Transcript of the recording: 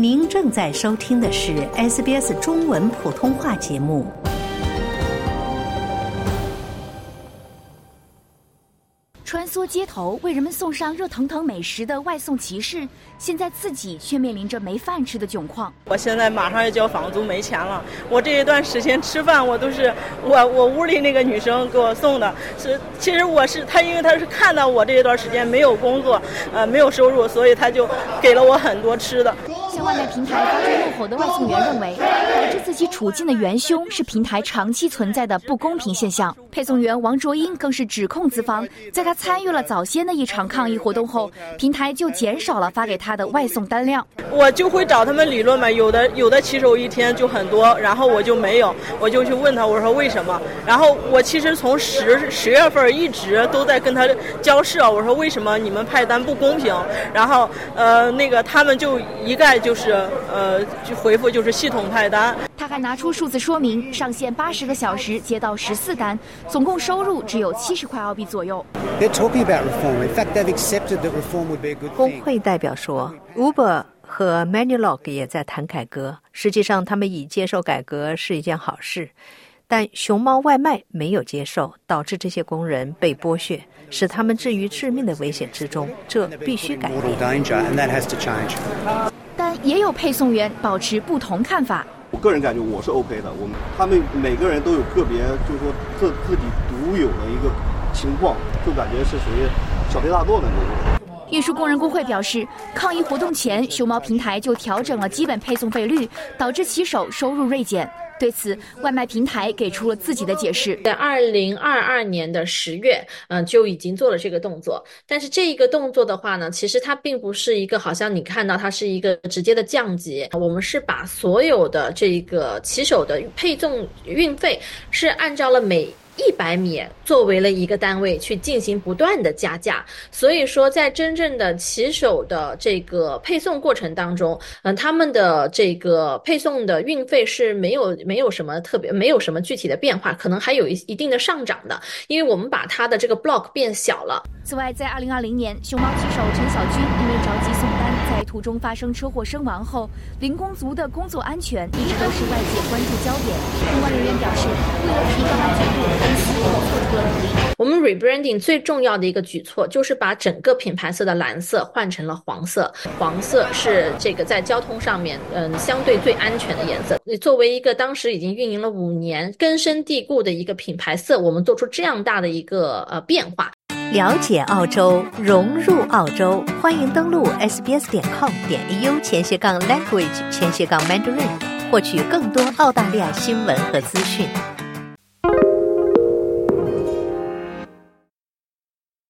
您正在收听的是 SBS 中文普通话节目。穿梭街头为人们送上热腾腾美食的外送骑士，现在自己却面临着没饭吃的窘况。我现在马上要交房租，没钱了。我这一段时间吃饭，我都是我我屋里那个女生给我送的。是，其实我是她，因为她是看到我这一段时间没有工作，呃，没有收入，所以她就给了我很多吃的。外卖平台发出怒吼的外送员认为，导致自己处境的元凶是平台长期存在的不公平现象。配送员王卓英更是指控资方，在他参与了早先的一场抗议活动后，平台就减少了发给他的外送单量。我就会找他们理论嘛，有的有的骑手一天就很多，然后我就没有，我就去问他，我说为什么？然后我其实从十十月份一直都在跟他交涉，我说为什么你们派单不公平？然后呃那个他们就一概就。就是呃，就回复就是系统派单。他还拿出数字说明，上线八十个小时接到十四单，总共收入只有七十块澳币左右。工会代表说，Uber 和 Manulog 也在谈改革。实际上，他们已接受改革是一件好事，但熊猫外卖没有接受，导致这些工人被剥削，使他们置于致命的危险之中。这必须改变。也有配送员保持不同看法。我个人感觉我是 OK 的，我们他们每个人都有个别，就是说自自己独有的一个情况，就感觉是属于小题大做的那种。运输工人工会表示，抗议活动前，熊猫平台就调整了基本配送费率，导致骑手收入锐减。对此，外卖平台给出了自己的解释。在二零二二年的十月，嗯，就已经做了这个动作。但是这一个动作的话呢，其实它并不是一个好像你看到它是一个直接的降级。我们是把所有的这个骑手的配送运费是按照了每。一百米作为了一个单位去进行不断的加价，所以说在真正的骑手的这个配送过程当中，嗯，他们的这个配送的运费是没有没有什么特别，没有什么具体的变化，可能还有一一定的上涨的，因为我们把它的这个 block 变小了。此外，在二零二零年，熊猫骑手陈小军因为着急送单，在途中发生车祸身亡后，零工族的工作安全一直都是外界关注焦点。相关人员表示，为了提高安全度。我们 rebranding 最重要的一个举措就是把整个品牌色的蓝色换成了黄色。黄色是这个在交通上面，嗯，相对最安全的颜色。你作为一个当时已经运营了五年、根深蒂固的一个品牌色，我们做出这样大的一个呃变化。了解澳洲，融入澳洲，欢迎登录 sbs 点 com 点 au 前斜杠 language 前斜杠 mandarin，获取更多澳大利亚新闻和资讯。